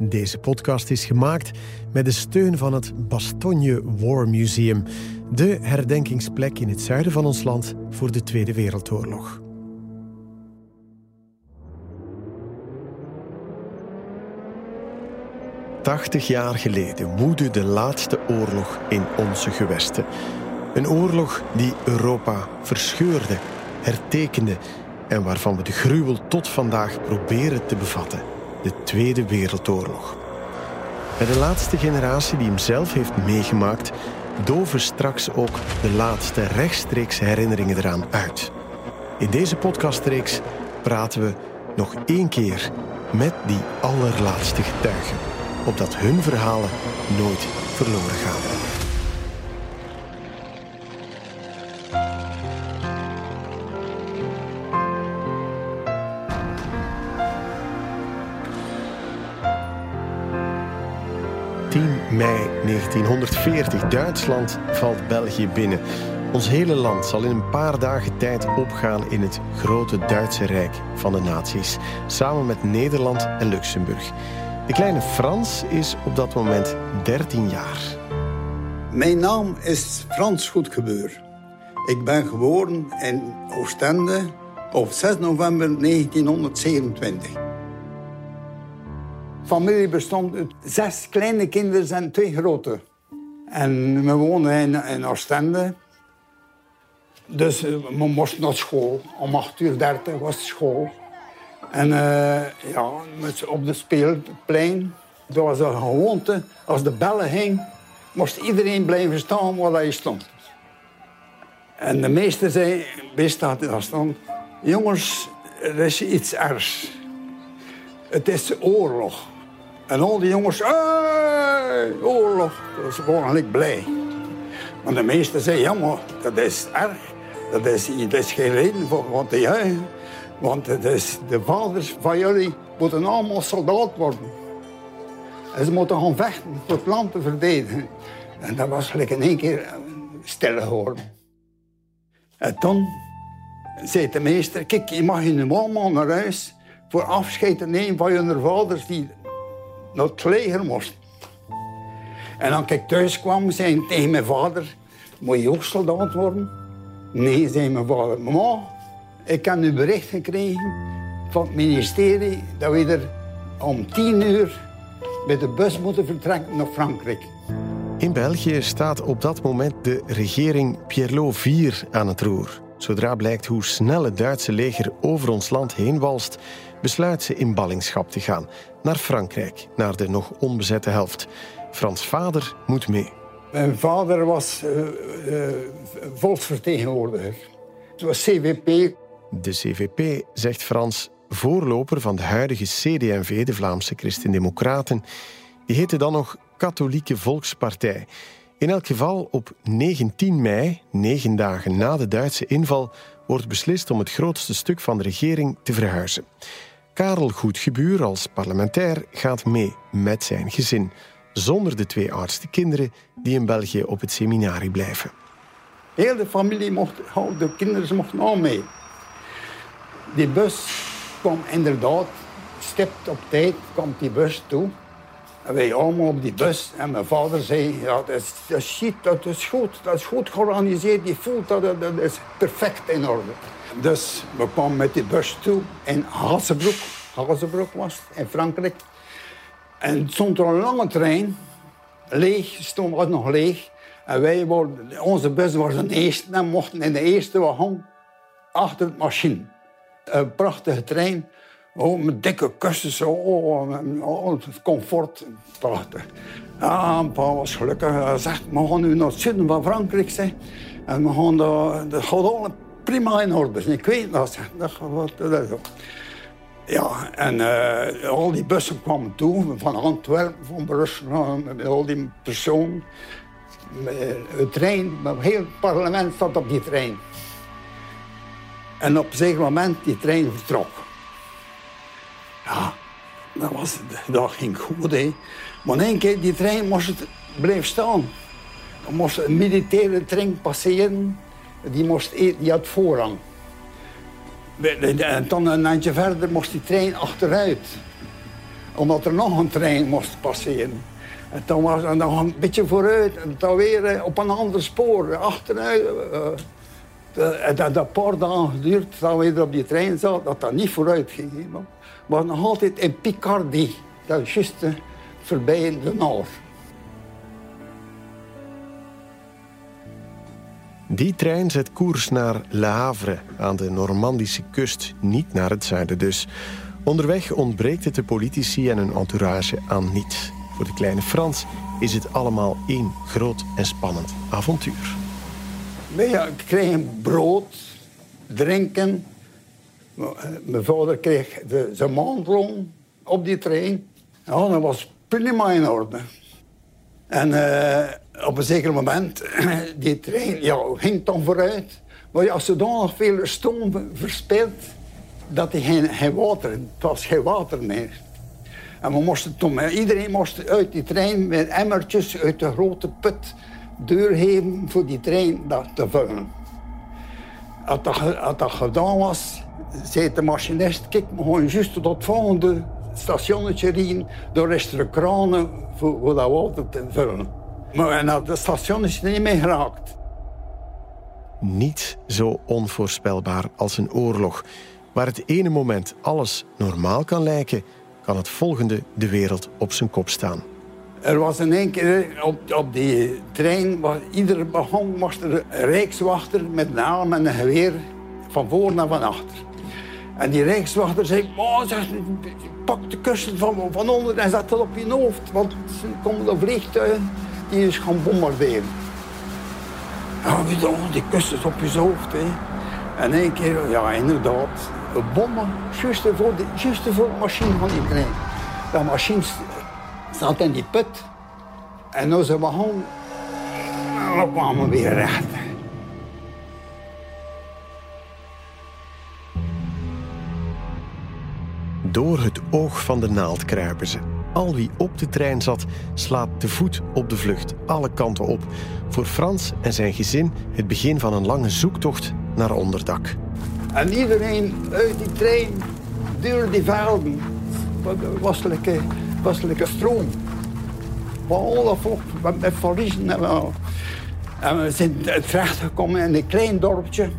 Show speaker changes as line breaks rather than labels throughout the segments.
Deze podcast is gemaakt met de steun van het Bastogne War Museum, de herdenkingsplek in het zuiden van ons land voor de Tweede Wereldoorlog. Tachtig jaar geleden woedde de laatste oorlog in onze gewesten. Een oorlog die Europa verscheurde, hertekende en waarvan we de gruwel tot vandaag proberen te bevatten: de Tweede Wereldoorlog. Bij de laatste generatie die hem zelf heeft meegemaakt, doven straks ook de laatste rechtstreeks herinneringen eraan uit. In deze podcastreeks praten we nog één keer met die allerlaatste getuigen, opdat hun verhalen nooit verloren gaan. 10 mei 1940. Duitsland valt België binnen. Ons hele land zal in een paar dagen tijd opgaan in het grote Duitse Rijk van de naties, samen met Nederland en Luxemburg. De kleine Frans is op dat moment 13 jaar.
Mijn naam is Frans Goedgebeur. Ik ben geboren in Oostende op 6 november 1927 familie bestond uit zes kleine kinderen en twee grote. En we woonden in, in Oostende. Dus eh, we moesten naar school. Om 8 uur 30 was school. En uh, ja, op de speelplein. Dat was een gewoonte. Als de bellen hing, moest iedereen blijven staan waar hij stond. En de meester zei, hij stond... Jongens, er is iets ergs. Het is oorlog. En al die jongens, hey, oorlog. Was gewoon eigenlijk blij. Maar de meesten zeiden, ja, maar dat is erg. Dat is, dat is geen reden voor wat te. Want het is, de vaders van jullie moeten allemaal soldaat worden. En ze moeten gaan vechten voor het land te verdedigen. En dat was gelijk in één keer stil geworden. En toen zei de meester, kijk, je mag je nu allemaal naar huis voor afscheid te nemen van je vaders die naar het leger moest. En als ik thuis kwam, zei tegen mijn vader... Moet je ook soldaat worden? Nee, zei mijn vader. Mama, ik heb nu bericht gekregen van het ministerie... dat we er om tien uur met de bus moeten vertrekken naar Frankrijk.
In België staat op dat moment de regering Pierlot IV aan het roer. Zodra blijkt hoe snel het Duitse leger over ons land heen walst, besluit ze in ballingschap te gaan naar Frankrijk, naar de nog onbezette helft. Frans vader moet mee.
Mijn vader was uh, uh, volksvertegenwoordiger. Het was CVP.
De CVP, zegt Frans, voorloper van de huidige CD&V, de Vlaamse Christen-Democraten. Die heette dan nog Katholieke Volkspartij. In elk geval op 19 mei, negen dagen na de Duitse inval, wordt beslist om het grootste stuk van de regering te verhuizen. Karel Goedgebuur als parlementair gaat mee met zijn gezin, zonder de twee oudste kinderen die in België op het seminarie blijven.
Heel de familie mocht, de kinderen mochten al mee. Die bus kwam inderdaad, stipt op tijd, kwam die bus toe. En wij allemaal op die bus. En mijn vader zei, ja, dat is, dat is, dat is goed, dat is goed georganiseerd. Je voelt dat, dat is perfect in orde. Dus we kwamen met die bus toe in Hazebroek. Hazebroek was in Frankrijk. En het stond er een lange trein. Leeg, stond was nog leeg. En wij worden, onze bus was de eerste en mochten in de eerste wagon achter het machine. Een prachtige trein. Oh, met dikke kussens, oh, oh, comfort, prachtig. Ja, pa gelukkig. Hij zegt, we gaan nu naar het zuiden van Frankrijk. Zeg. En we gaan de, de, prima in orde. Ik weet dat. dat, dat ja, en uh, al die bussen kwamen toe, van Antwerpen, van Brussel, met al die personen. De trein, het hele parlement zat op die trein. En op een zeker moment die trein vertrok. Ja, dat, was, dat ging goed, hè. Maar één keer, die trein moest blijven staan. Er moest een militaire trein passeren die, moest, e- die had voorrang. En dan een eindje verder moest die trein achteruit. omdat er nog een trein moest passeren. En dan was en dan een beetje vooruit en dan weer eh, op een ander spoor, achteruit. En dat een paar dagen geduurd dat we weer op die trein zaten, dat dat niet vooruit ging. Waren nog altijd in Picardie, dat is juist voorbij de Noord.
Die trein zet koers naar Le Havre aan de Normandische kust, niet naar het zuiden dus. Onderweg ontbreekt het de politici en hun entourage aan niets. Voor de kleine Frans is het allemaal één groot en spannend avontuur.
Wij kregen brood, drinken. Mijn vader kreeg de, zijn maandloon op die trein. Ja, dat was prima in orde. En uh, op een zeker moment, die trein ja, ging dan vooruit. Maar ja, zodanig veel stoom verspild dat hij geen, geen water, het was geen water meer. En we moesten toen, iedereen moest uit die trein met emmertjes uit de grote put doorgeven voor die trein dat te vullen. Als dat, dat gedaan was, zei de machinist, kijk, we gaan juist tot het volgende stationnetje rijden. Daar is er kranen voor, voor dat water te vullen. Maar en dat station is niet meer geraakt.
Niet zo onvoorspelbaar als een oorlog. Waar het ene moment alles normaal kan lijken, kan het volgende de wereld op zijn kop staan.
Er was in één keer op, op die trein, was, iedere begon was er een rijkswachter met een arm en een geweer van voor naar van achter. En die rijkswachter zei, oh, zeg, pak de kussen van, onder en zet dat op je hoofd. Want er komt een vliegtuig die is gaan bombarderen. Ja, dan, die kussen op je hoofd. Hè. En één keer, ja inderdaad, bommen, juist voor de, juist voor de machine van die trein. De machine zat in die put. En als ze begon, dan kwamen we weer recht.
Door het oog van de naald kruipen ze. Al wie op de trein zat, slaat te voet op de vlucht, alle kanten op. Voor Frans en zijn gezin het begin van een lange zoektocht naar onderdak.
En iedereen uit die trein, door die velden, was westelijke stroom. Behalve volk met verliezen. En we, zijn terechtgekomen in een klein dorpje,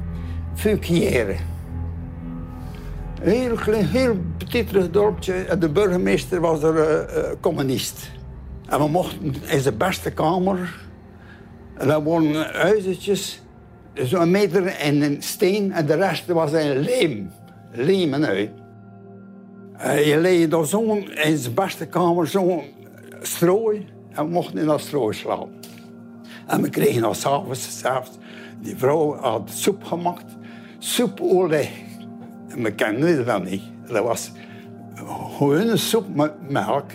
Fukiere. Een heel, klein, heel dorpje en de burgemeester was er uh, communist. En we mochten in zijn beste kamer, en daar wonen huizetjes, zo'n meter in een steen en de rest was in leem. Leem en uit. Uh, je leed daar zo in zijn beste kamer zo'n strooi en we mochten in dat strooi slapen. En we kregen dan s'avonds, die vrouw had soep gemaakt, soepolie. En we kenden dat niet. Dat was gewoon soep met melk.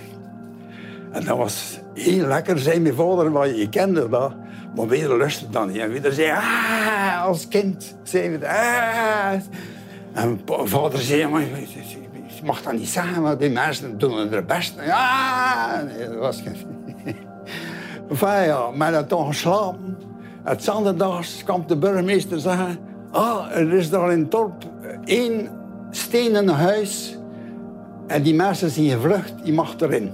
En dat was heel lekker, zei mijn vader, maar je kende dat. Maar weer lustte dan niet. En weer zei, ah, als kind, zei we, ah. En mijn vader zei, je mag dat niet zeggen, maar die mensen doen het best. Ja, dat was geen... enfin ja, maar dat toch geslapen. Het zondags kwam de burgemeester zeggen... Ah, er is daar in het dorp één stenen huis... en die mensen zijn gevlucht, die mag erin.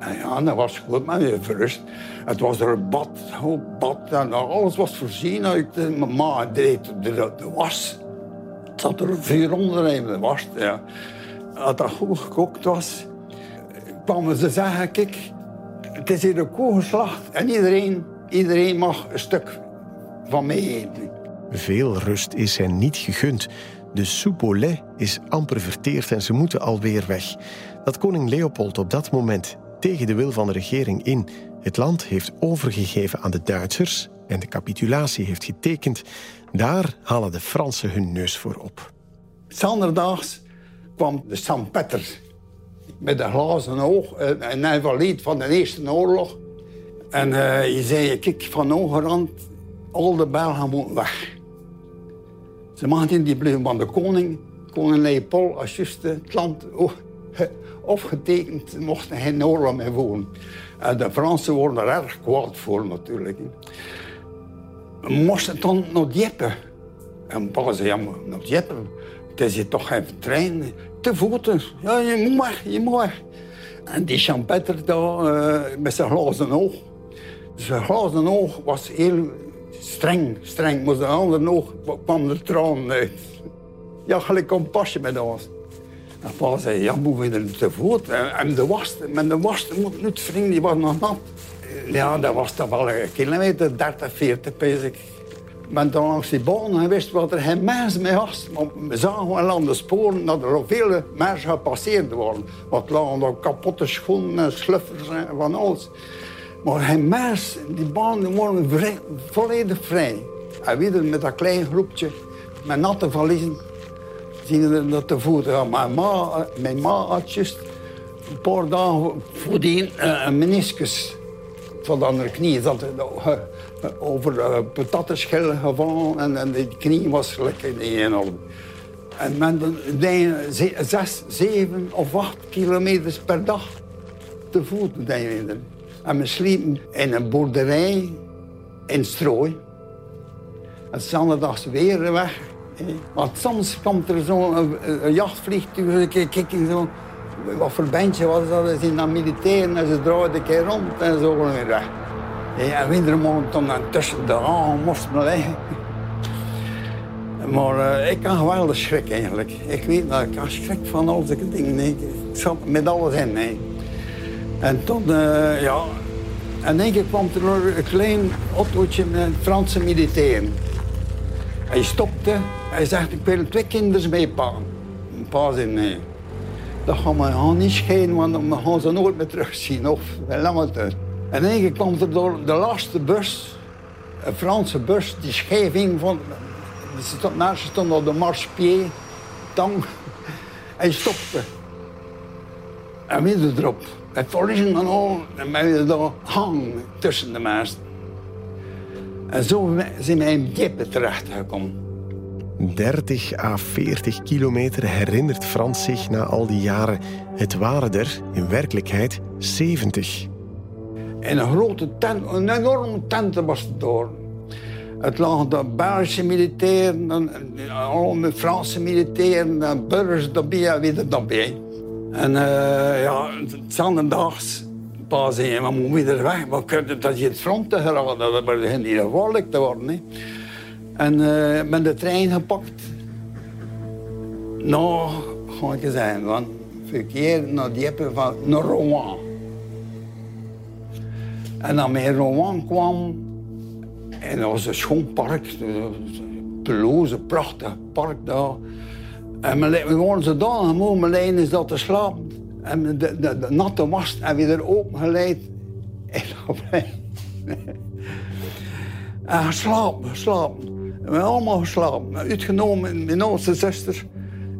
Ja, dat was goed, maar je verrust. Het was er een bad, een bad en alles was voorzien uit. Mijn ma deed de, de, de was. Zat er vier onder in de was. Ja. Als dat goed gekookt was, kwamen ze zeggen, kijk, het is hier een koe geslacht en iedereen, iedereen mag een stuk van mij eten.
Veel rust is hen niet gegund. De soupe is amper verteerd en ze moeten alweer weg. Dat koning Leopold op dat moment tegen de wil van de regering in het land heeft overgegeven aan de Duitsers en de capitulatie heeft getekend, daar halen de Fransen hun neus voor op.
Zanderdaags kwam de St. Peter met een glazen oog, een invalide van de Eerste Oorlog. En uh, je zei, kijk, van Ogerand, al de Belgen moeten weg. Ze maakten die bleven van de koning, koning Leopold, als juist het land opgetekend, mochten geen oorlog meer voeren. En de Fransen worden er erg kwaad voor natuurlijk. We moesten dan naar Dieppe. En papa zei, ja, naar Dieppe, Het is hier toch geen trein. Te voeten. Ja, je moet weg, je moet weg. En die champetter daar uh, met zijn glazen oog. Zijn glazen oog was heel streng, streng. Maar zijn andere oog kwam er tranen uit. Ja, gelijk een pasje met ons. En pa zei, ja, we er te voet? En de was, met de was moet niet vrienden, die was nog nat. Ja, dat was toch wel een kilometer, 30, 40, pees ik. Ik ben dan langs die baan geweest wat er geen mensen mee was. we zagen wel aan de sporen dat er veel mensen gepasseerd worden. Wat lagen er kapotte schoenen, sluffers en van alles. Maar geen mensen, die worden vrij, volledig vrij. En weer met dat klein groepje, met natte valiezen, zien we dat te voeten. Mijn ma, mijn ma had een paar dagen voordien uh, een meniscus van de andere knie. Zat, over uh, patattenschillen gevallen en, en knie was gelijk in enorm. En men deed zes, zeven of acht kilometers per dag te voet. En we sliepen in een boerderij in Strooi. En zondags weer weg. Want soms komt er zo'n een jachtvliegtuig, kijken zo. Wat voor bandje was dat? Ze zijn dan militairen en ze draaiden een keer rond en zo weer weg. Ja, wintermond dan tussen de moest me liggen. Maar uh, ik kan geweldig schrik eigenlijk. Ik weet dat ik kan schrik van al die dingen. Ik zat met alles in. Nee. En toen, uh, ja... En één keer kwam er een klein autootje met Franse militairen. Hij stopte. Hij zegt, ik wil twee kinderen mee pa. Pa zei nee. Dat gaan we niet schijnen, want we gaan ze nooit meer terugzien. Of. En één kwam er door de laatste bus, een Franse bus, die scheving van... Mensen stonden op de marchepied, tang. Hij stopte. En we erop. Met verliezen en. En wij daar hangen tussen de mensen. En zo zijn wij in Dieppe terechtgekomen.
30 à 40 kilometer herinnert Frans zich na al die jaren. Het waren er in werkelijkheid 70.
En een grote tent, een enorme tent was het door. Het lag de Belgische militairen, alle Franse militairen, en burgers daarbij en weer daarbij. En uh, ja, zondags pas en we moeten weer weg. We kunnen dat je het front te geraden, dat begint hier gevaarlijk te worden. Hè. En uh, met de trein gepakt. Nou, ga ik zeggen, van verkeer naar Dieppe van naar Rouen. En dan met Rouen kwam, en dat was een schoon park, een pelouse, prachtig park daar. En we waren zo daar, mijn lijn is dat te slapen. En de, de, natte was en weer opengeleid. En dan En geslapen, geslapen. We hebben allemaal geslapen. Uitgenomen, mijn oudste zuster,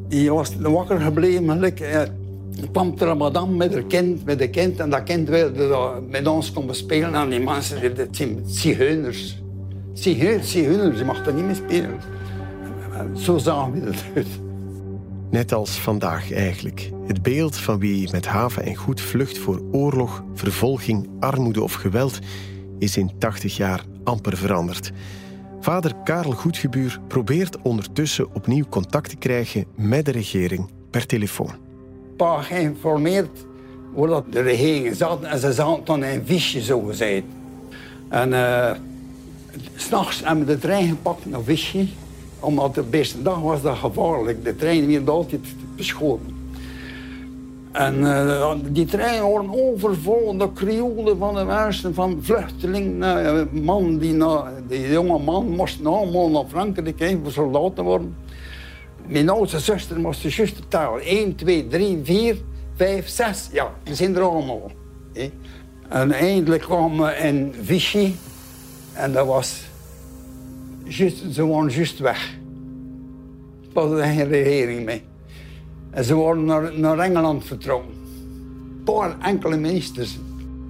die was wakker gebleven. Er kwam er een madame met haar kind, met een kind. En dat kind wilde met ons komen spelen. En die mensen, dat zijn zigeuners. Zigeuners, je mag er niet meer spelen. Zo zagen we eruit.
Net als vandaag eigenlijk. Het beeld van wie met haven en goed vlucht voor oorlog, vervolging, armoede of geweld is in 80 jaar amper veranderd. Vader Karel Goedgebuur probeert ondertussen opnieuw contact te krijgen met de regering per telefoon
pa geïnformeerd hoe dat de regering zat. En ze zaten in een visje, zo. En uh, s'nachts hebben we de trein gepakt naar Vichy. Omdat de beste dag was dat gevaarlijk. De trein werd altijd beschoten. En uh, die treinen worden overvol. De krioelen van de mensen, van vluchtelingen. Uh, man die, na, die jonge man moest allemaal naar Frankrijk heen voor soldaten worden. Mijn oudste zuster moest de juiste taal. 1, 2, 3, 4, 5, 6. Ja, we zijn er allemaal. En eindelijk kwamen we in Vichy. En dat was... Just, ze waren juist weg. Er was geen regering mee. En ze worden naar, Engeland vertrokken. Een enkele ministers.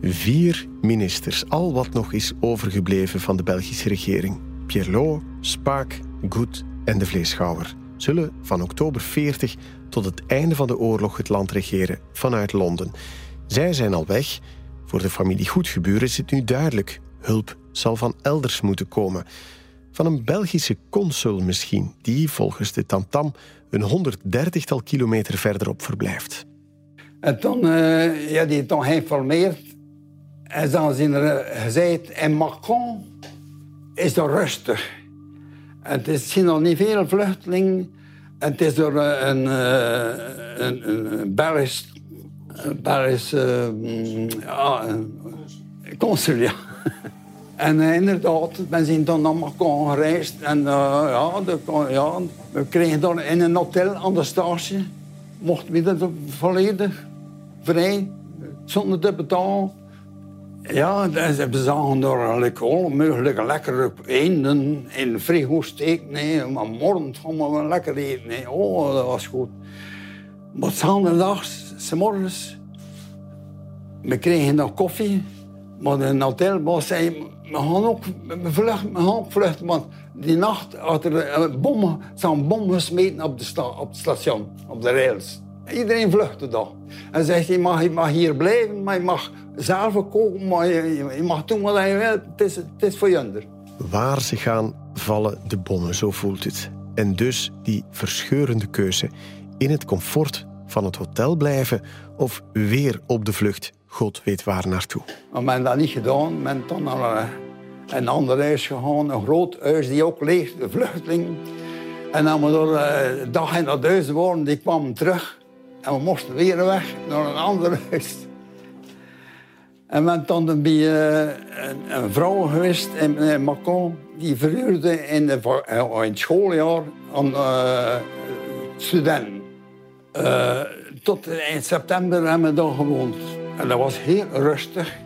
Vier ministers, al wat nog is overgebleven van de Belgische regering. Pierlot, Spaak, Goed en de Vleeschouwer zullen van oktober 40 tot het einde van de oorlog het land regeren vanuit Londen. Zij zijn al weg. Voor de familie Goedgeburen is het nu duidelijk. Hulp zal van elders moeten komen. Van een Belgische consul misschien, die volgens de tamtam een 130-tal kilometer verderop verblijft.
En toen, uh, ja, die toen geïnformeerd en dan zijn er gezegd, in Macron is er rustig. Het is, zien nog niet veel vluchtelingen. Het is door een, een, een, een Belgisch, Belgisch uh, consul, ja. En uh, inderdaad, we zijn dan naar Macron gereisd. En uh, ja, ja, we kregen dan in een hotel aan de station. Mochten we dat volledig vrij, zonder te betalen. Ja, ze zagen er alle mogelijke lekkere eenden in de frigo steken. Nee, maar morgen gaan we lekker eten. Nee. Oh, dat was goed. Maar s morgens, we kregen nog koffie. Maar de hotelbaas zei, we gaan ook vluchten, we gaan ook vluchten. Want die nacht had er bommen, zijn bommen gesmeten op, de het station, op de rails. Iedereen vluchtte dan. En zegt, je mag, je mag hier blijven, maar je mag zelf koken, maar je, mag doen wat je wilt. Het is, het is voor je.
Waar ze gaan, vallen de bommen, zo voelt het. En dus die verscheurende keuze. In het comfort van het hotel blijven of weer op de vlucht, God weet waar naartoe.
Maar men dat niet gedaan. Men dan naar een ander huis gegaan, een groot huis die ook leeg, de vluchteling. En dan door de dag in dat huis die kwamen terug. En we moesten weer weg naar een ander huis. En we dan bij uh, een, vrouw geweest in, Macon. Die verhuurde in, in het schooljaar aan studenten. tot in september hebben we daar gewoond. En dat was heel rustig.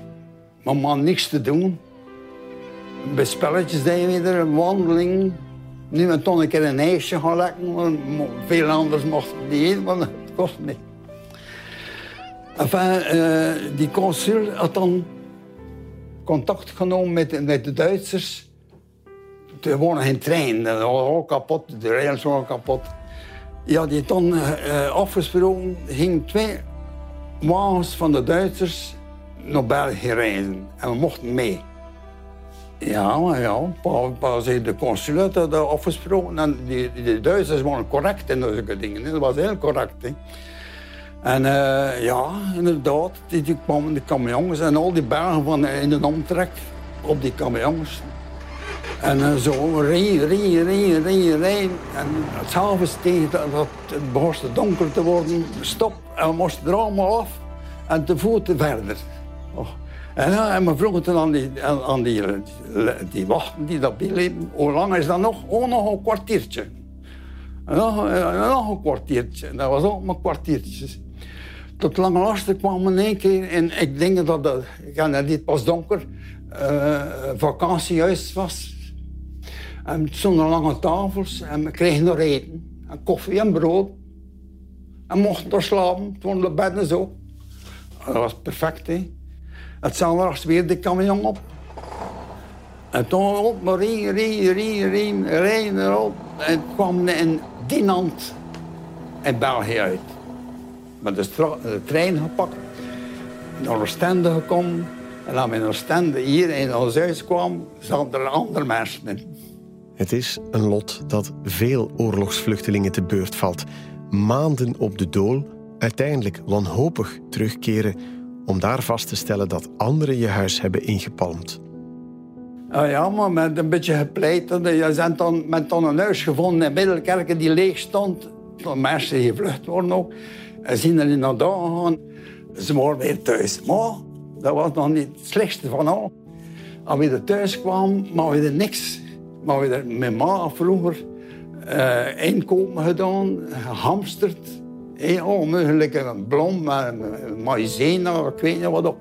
Maar man niks te doen. Bij spelletjes deden we er, een wandeling. Nu en toen een keer een ijsje gaan lekken. Veel anders mochten niet eten, want het kost niet. Enfin, uh, die consul had dan contact genomen met, met de Duitsers. Er wonen geen trein, dat was al kapot, de rails waren kapot. Ja, die had dan uh, afgesproken, ging twee wagens van de Duitsers naar België reizen. En we mochten mee. Ja, ja, pas de consul had afgesproken. En die, die Duitsers waren correct in zulke dingen. Dat was heel correct. En uh, ja, inderdaad, die, die kwamen de camions en al die bergen van in de omtrek op die camions. En uh, zo rijden, rijden, rijden, rijden, rijden. En s'avonds tegen dat, dat het begon donker te worden, stop. En we moesten er allemaal af en te voeten verder. Oh. En, uh, en we vroegen toen aan die, aan, die, die wachten die dat bieden, hoe lang is dat nog? Oh, nog een kwartiertje. En nog, nog een kwartiertje. Dat was ook maar kwartiertjes. Tot lange lasten kwam in één keer. En ik denk dat dat, ja, dit pas donker, uh, vakantiehuis was. En het stonden lange tafels en we kregen er eten. En koffie en brood. En mochten er slapen, toen de bedden zo. Dat was perfect, hè. Het zaterdags weer de camion op. En toen op, maar rie, rie, rie, rie, rijden erop. En kwam in Dinant in België uit met de, de trein gepakt, naar Oostende gekomen. En als we in Oostende hier in ons huis kwam, zaten er andere mensen.
Het is een lot dat veel oorlogsvluchtelingen te beurt valt. Maanden op de dool, uiteindelijk wanhopig terugkeren om daar vast te stellen dat anderen je huis hebben ingepalmd.
Ah ja, maar met een beetje gepleiterd. Je bent dan, met dan een huis gevonden in Middelkerken die leeg stond. Mensen die gevlucht worden ook. En zien er naar daar gaan. Ze waren weer thuis. Maar dat was nog niet het slechtste van al. Als we er thuis kwamen, maar we er niks. Maar we er met ma vroeger uh, inkopen gedaan, gehamsterd. Hey, onmogelijke blom, maïzena, ik weet niet wat op.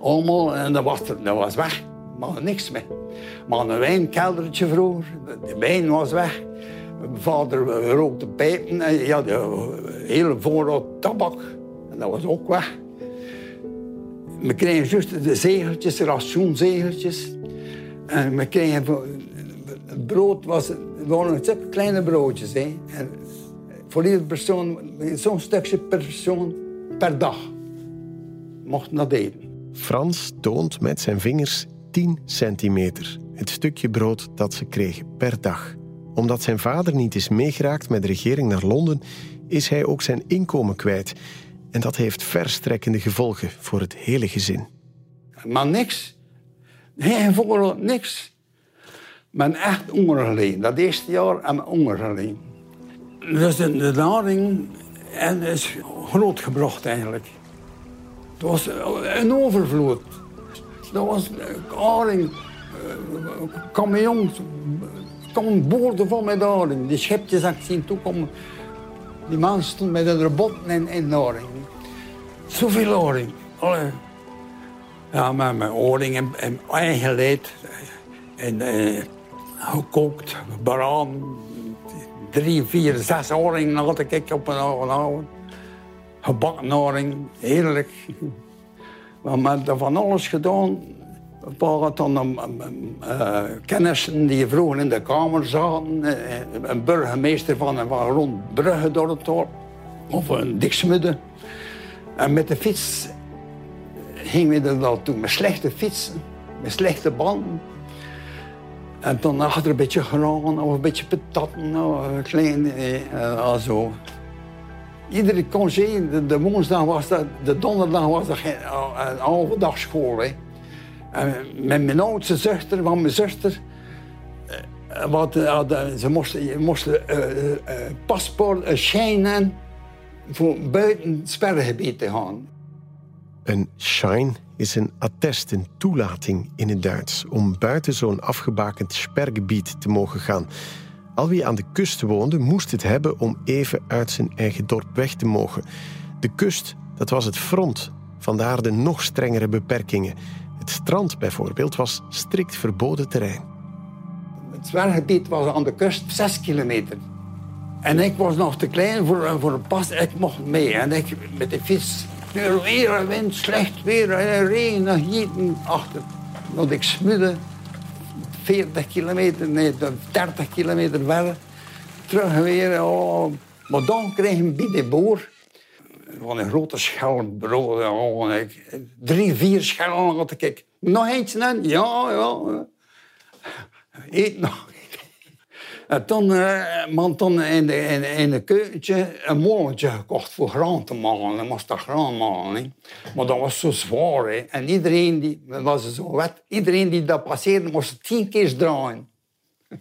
Allemaal, en dat was, dat was weg. Maar niks meer. Maar een wijnkeldertje vroeger, de wijn was weg. Mijn vader rookte pijpen en ja, de hele voorraad tabak. En dat was ook weg. We kregen juist de zegeltjes, rationzegeltjes. En we kregen... Het brood was... Het waren kleine broodjes. Hè. En voor iedere persoon, zo'n stukje per persoon per dag. Mocht dat eten.
Frans toont met zijn vingers 10 centimeter. Het stukje brood dat ze kregen per dag. Omdat zijn vader niet is meegeraakt met de regering naar Londen, is hij ook zijn inkomen kwijt. En dat heeft verstrekkende gevolgen voor het hele gezin.
Maar niks. Geen voorbeeld, niks. Men echt honger Dat eerste jaar en honger. Dus de, de lading en is groot gebracht eigenlijk. Het was een overvloed. Dat was aring, camions, kom boorden vol met aring. Die schepjes had ik zien toekomen. Die man stond met een robot in, in. Zoveel aring. Ja, met mijn oring en, en eigen leed. En eh, gekookt, baraan. Drie, vier, zes oringen had ik op een avond. Gebakken oring, heerlijk. We hebben van alles gedaan. Een paar dan uh, kennissen die vroeger in de kamer zaten. Uh, een burgemeester van, van rond Brugge door het dorp. Of een diksmudde. En met de fiets gingen we er toe. Met slechte fietsen, met slechte banden. En dan achter een beetje graan of een beetje patatten. Of klein, eh, also. Iedere congé, de, woensdag was dat, de donderdag was dat geen, een overdagschool. Hè. En met mijn oudste zuster, van mijn zuster, wat, ze moesten, moesten paspoort, schijnen voor buiten het sperregebied te gaan.
Een shine is een attest, een toelating in het Duits, om buiten zo'n afgebakend spergebied te mogen gaan. Al wie aan de kust woonde, moest het hebben om even uit zijn eigen dorp weg te mogen. De kust, dat was het front, vandaar de nog strengere beperkingen. Het strand bijvoorbeeld was strikt verboden terrein.
Het zwergebied was aan de kust 6 kilometer. En ik was nog te klein voor, voor een pas. Ik mocht mee. En ik met de fiets. Weer wind, slecht weer, regen, gieten achter. Want ik smudde 40 kilometer, nee, 30 kilometer verder. Terug weer. Oh. Maar dan kreeg ik bij de boer van een grote schelm brood. Oh, drie, vier schelmen had ik. Nog eentje? Ja, ja. Eet nog. En toen, uh, man toen in de, in, een molentje gekocht voor graan te malen. Dan moest dat graan malen. Maar dat was zo zwaar. En iedereen die, dat was zo wet, iedereen die dat passeerde moest tien keer draaien.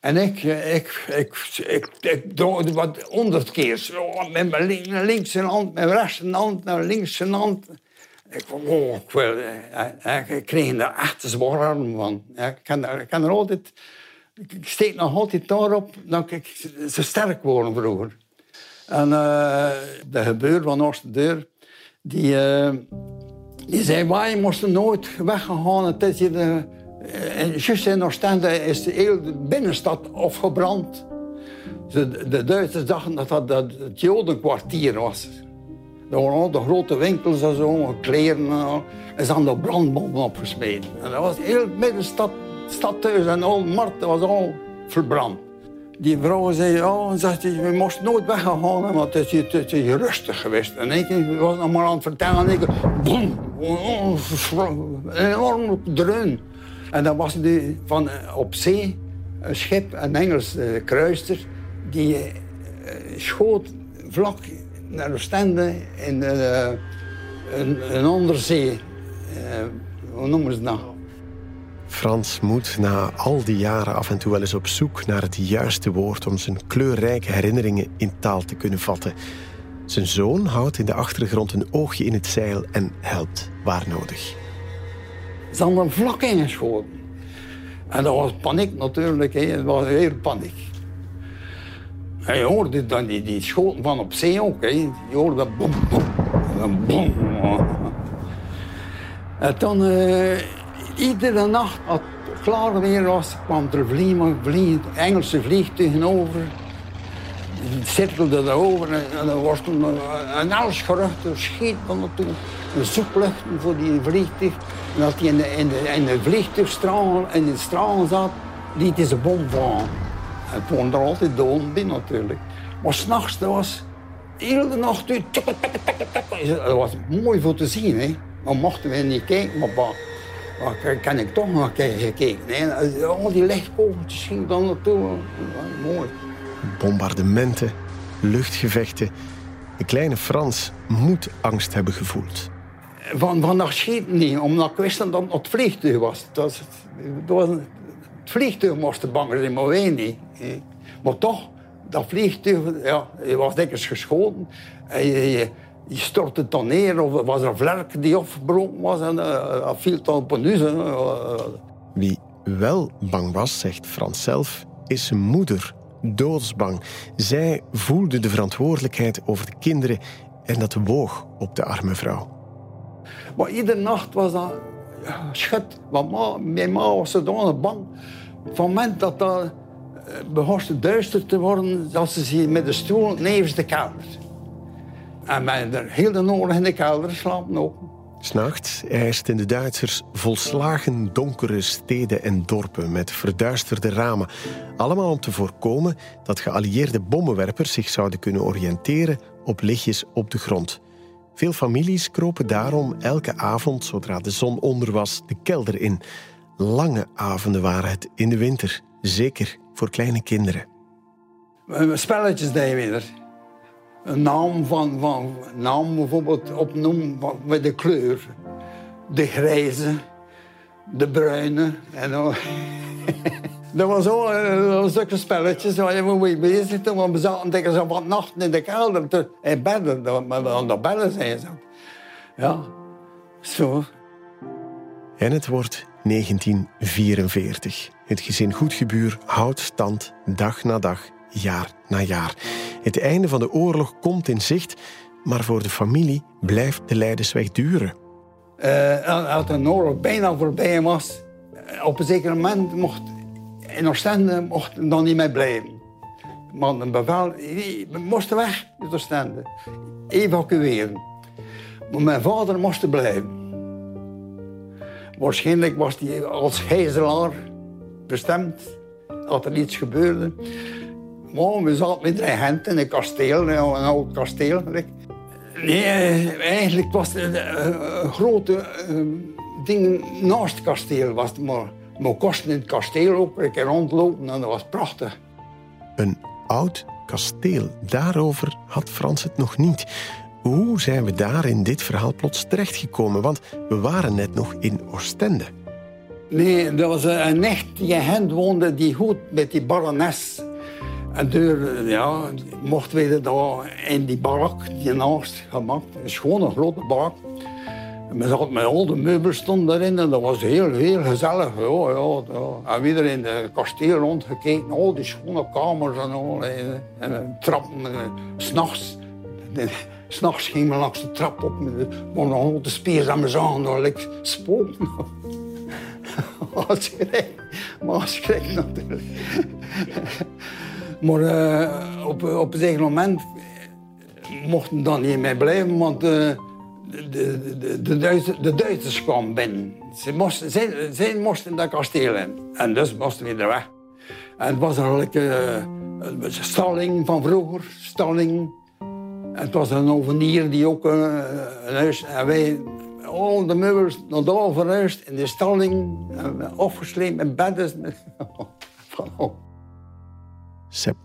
En ik, ik, ik, ik, ik draaide wat honderd keer. met mijn linkse hand, mijn rechtse hand, mijn linkse hand. Ik oh, ik, eh, ik kreeg er echt zwaar arm van. Ik kan, ik kan er altijd ik steek nog altijd daarop dat ik ze sterk worden vroeger. En uh, de gebeur van onze deur, die, uh, die zei, wij moesten nooit weggaan. Het is hier de, uh, juist in Oostende is de hele binnenstad afgebrand. De, de Duitsers dachten dat dat, dat het Jodenkwartier was. Er waren al de grote winkels en zo, kleren. En ze hadden brandbommen opgesmeten. En dat was de hele binnenstad stadhuis en al markt was al verbrand. Die vrouw zei, oh, zegt hij, we moesten nooit weggaan, want het is, het is rustig geweest. En ik was nog maar aan het vertellen en ik, boem, een enorm dreun. En dan was die van eh, op zee een schip, een Engels uh, kruister, die uh, schoot vlak naar de stende in uh, een, een onderzee. hoe noemen ze dat?
Frans moet na al die jaren af en toe wel eens op zoek naar het juiste woord om zijn kleurrijke herinneringen in taal te kunnen vatten. Zijn zoon houdt in de achtergrond een oogje in het zeil en helpt waar nodig.
Hadden een vlak ingeschoten. En dat was paniek natuurlijk, hè. het was heel paniek. Je hoorde dan die, die schoten van op zee ook. Hè. Je hoorde boem, boem. En dan... Uh, Iedere nacht, als het klaar weer was, kwam er vliegen, vliegen, Engelse vliegtuigen over. Die cirkelden erover en dan was een alles gerucht, er schiet van naartoe. Een zoekluchten voor die vliegtuig. En als hij in de, in de, in de vliegtuigstraal, in de straal zat, liet hij zijn bom vallen. En het waren er altijd bij natuurlijk. Maar s'nachts, dat was de hele nacht Dat was mooi voor te zien, hè. Maar mochten we niet kijken, maar Maar kan ik toch nog gekeken. Al die lichtkogeltjes gingen dan naartoe. Mooi.
Bombardementen, luchtgevechten. De kleine Frans moet angst hebben gevoeld.
Van, van dat schieten niet, omdat ik wist dat het het vliegtuig was. Dat, was het vliegtuig moest bang zijn, maar wij niet. Maar toch, dat vliegtuig, ja, je was dikwijls geschoten. En je, je, je stortte dan neer, of was er een vlerk die afgebroken was en uh, dat viel dan op een huis.
Wie wel bang was, zegt Frans zelf, is zijn moeder. Doodsbang. Zij voelde de verantwoordelijkheid over de kinderen en dat woog op de arme vrouw.
Maar iedere nacht was dat ja, schut. Want ma, mijn ma was zodanig bang. Van het moment dat dat begon te duister te worden, dat ze zich met de stoel nevens de kelder. En wij er heel de oorlog in de kelder slapen ook.
S'nachts eisten de Duitsers volslagen donkere steden en dorpen met verduisterde ramen. Allemaal om te voorkomen dat geallieerde bommenwerpers zich zouden kunnen oriënteren op lichtjes op de grond. Veel families kropen daarom elke avond, zodra de zon onder was, de kelder in. Lange avonden waren het in de winter, zeker voor kleine kinderen.
Spelletjes deden we. Een naam van, van naam bijvoorbeeld opnoemen met de kleur. De grijze, de bruine. En dat was ook uh, zulke spelletjes waar je mee bezig was. Want we zaten tegen zo wat nachten in de kelder te, in bedden. Maar aan de bedden zijn. Ja, zo.
En het wordt 1944. Het gezin Goedgebuur houdt stand dag na dag, jaar na jaar. Het einde van de oorlog komt in zicht, maar voor de familie blijft de Leidersweg duren.
Als de oorlog bijna voorbij was, op een zeker moment mocht in Oostende mocht dan niet meer blijven. Maar een bevel, we moesten weg uit Oostende. Evacueren. Maar mijn vader moest blijven. Waarschijnlijk was hij als gijzelaar bestemd. Dat er iets gebeurde. Maar we zaten met drie agenten in een kasteel, een oud kasteel. Nee, eigenlijk was het een grote ding naast het kasteel. Was het maar, maar kosten in het kasteel ook een keer rondlopen en dat was prachtig.
Een oud kasteel, daarover had Frans het nog niet. Hoe zijn we daar in dit verhaal plots terechtgekomen? Want we waren net nog in Oostende.
Nee, er was een nicht die in Gent woonde die goed met die barones. En door, ja, mochten we daar in die barak, die naast gemaakt. Een schone grote barak. We zaten met al de meubels stonden erin en dat was heel, heel gezellig. Ja, ja, ja. En weer in het kasteel rondgekeken, al die schone kamers en al. En, en trappen, s'nachts. S'nachts ging we langs de trap op met de, de, de spier aan mijn zaan, daar ik spook. Maar natuurlijk. Maar uh, op, op een zeker moment mochten dan niet meer blijven, want uh, de, de, de, Duitsers, de Duitsers kwamen binnen. Ze moesten, zij, zij moesten dat kasteel in. En dus moesten we er weg. En het was eigenlijk een stalling van vroeger, stalling. En het was een ovenier die ook een huis... En wij al de meubels daar verhuisd in de stalling, afgesleept met bedden.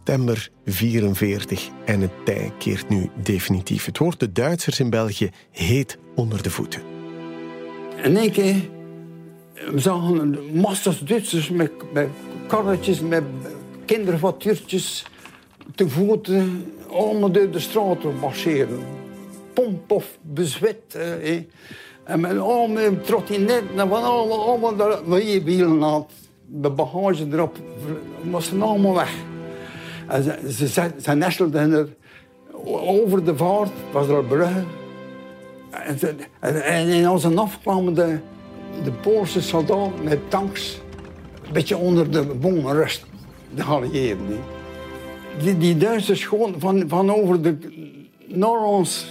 September 44 en het tij keert nu definitief. Het wordt de Duitsers in België heet onder de voeten.
In één keer we zagen massas Duitsers met, met karretjes, met kindervoituurtjes te voeten, allemaal door de straten marcheren. Pomp of bezwet. Eh, en met allemaal trottinetten en van allemaal, allemaal wielen had. De bagage erop, moesten allemaal weg. Ze, ze, ze, nestelden er over de vaart, was er een brug. En, en, en in onze nacht kwamen de, de Poolse soldaten met tanks een beetje onder de bomen rust, de geallieerden. Die, die Duitsers gewoon van, van over de, naar ons,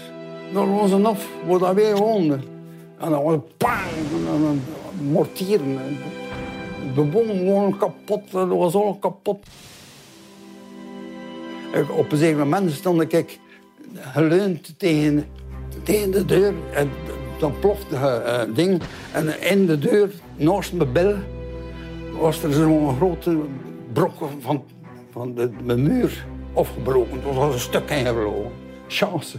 naar onze naf, waar dat wij woonden. En dan was het pang, en mortieren. De boom was kapot, dat was al kapot. Op een zeker moment stond ik geleund tegen, tegen de deur. En dan plofte het uh, ding. En in de deur, naast mijn bel, was er zo'n grote brok van, van de, muur afgebroken. Het was een stuk ingevlogen. Chance.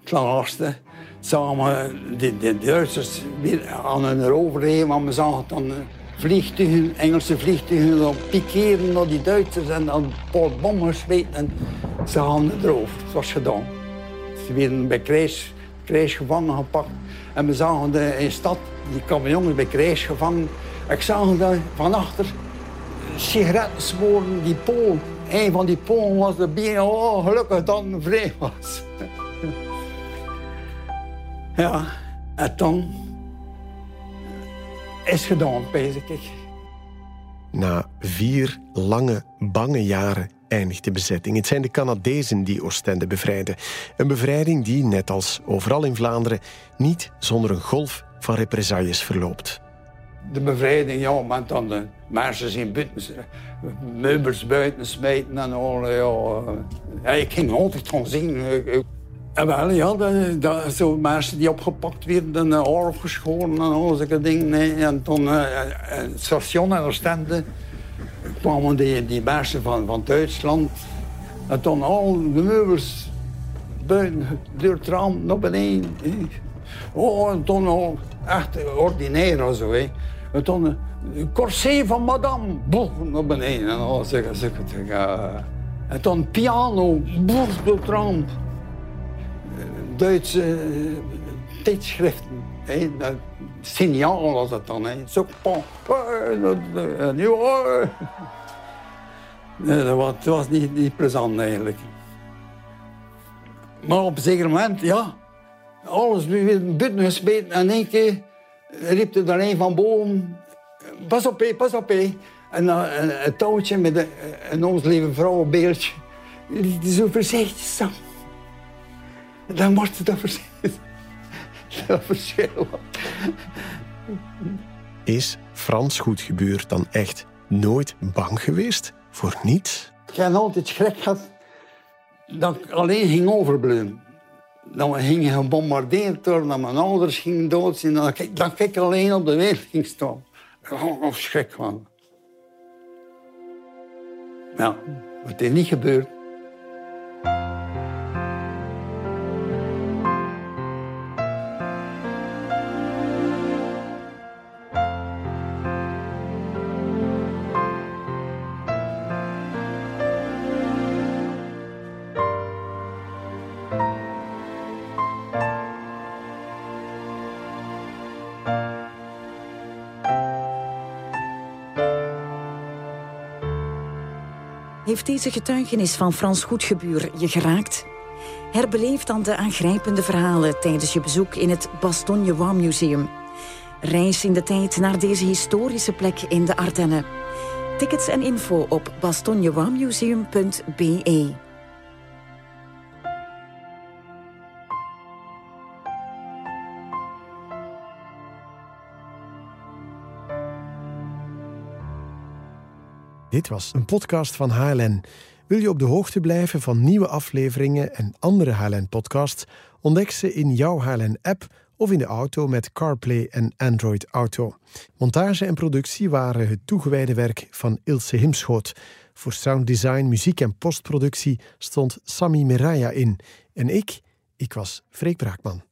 Het laatste samen de, de Duitsers weer aan hun overheen. Want we dan eh, vliegtuigen, Engelse vliegtuigen dan pikeren naar die Duitsers en dan een paar bommen gesmeten. En ze hadden erover. Het was gedaan. Ze werden bij Krijs, krijgsgevangen gepakt. En we zagen in de stad die kamiongen bij krijgsgevangen. Ik zag daar van achter sigaretten die Pool. Een van die Polen was de bijna oh, gelukkig dat hij vrij was. ja, en dan is gedaan, bezig ik.
Na vier lange, bange jaren eindigt de bezetting. Het zijn de Canadezen die Oostende bevrijden. Een bevrijding die, net als overal in Vlaanderen, niet zonder een golf van represailles verloopt.
De bevrijding, ja, maar dan de mensen in buiten, meubels buiten smijten en al. Ja. ja ik ging altijd gaan zien. En wel, ja, dat, dat, zo mensen die opgepakt werden en uh, geschoren en al zulke dingen. En toen uh, het station in Oostende kwamen die, die mensen van, van Duitsland. En toen al de meubels buiten, door het naar beneden. Oh, en toen al echt ordinair zo. Hè. En toen een corset van madame, boef, naar beneden. En al zeggen ze. En toen piano, boef, door het. Duitse eh, tijdschriften. Hè. signaal was het dan. Hè. Zo, en nu, nee, dat was, dat niet, niet plezant eigenlijk. Maar op een zeker moment, ja, alles weer buiten gesmeten. En één keer riep er een van boven, pas op, hé, pas op. Hé. En uh, een, touwtje met een, een ons lieve vrouwenbeeldje. Die zo voorzichtig dan wordt het dat verschil.
Is Frans Goedgebuur dan echt nooit bang geweest voor niets?
Ik heb altijd schrik gehad dat ik alleen ging overblijven. Dan we gingen gebombardeerd worden, dat mijn ouders gingen dood zijn. Dat ik, dat ik alleen op de wereld ging staan. Of schrik van. Ja, wat is niet gebeurd.
Heeft deze getuigenis van Frans Goedgebuur je geraakt? Herbeleef dan de aangrijpende verhalen tijdens je bezoek in het Bastogne War Museum. Reis in de tijd naar deze historische plek in de Ardennen. Tickets en info op bastognewarmuseum.be.
Dit was een podcast van HLN. Wil je op de hoogte blijven van nieuwe afleveringen en andere HLN-podcasts? Ontdek ze in jouw HLN-app of in de auto met CarPlay en Android Auto. Montage en productie waren het toegewijde werk van Ilse Himschoot. Voor sounddesign, muziek en postproductie stond Sami Miraya in. En ik, ik was Freek Braakman.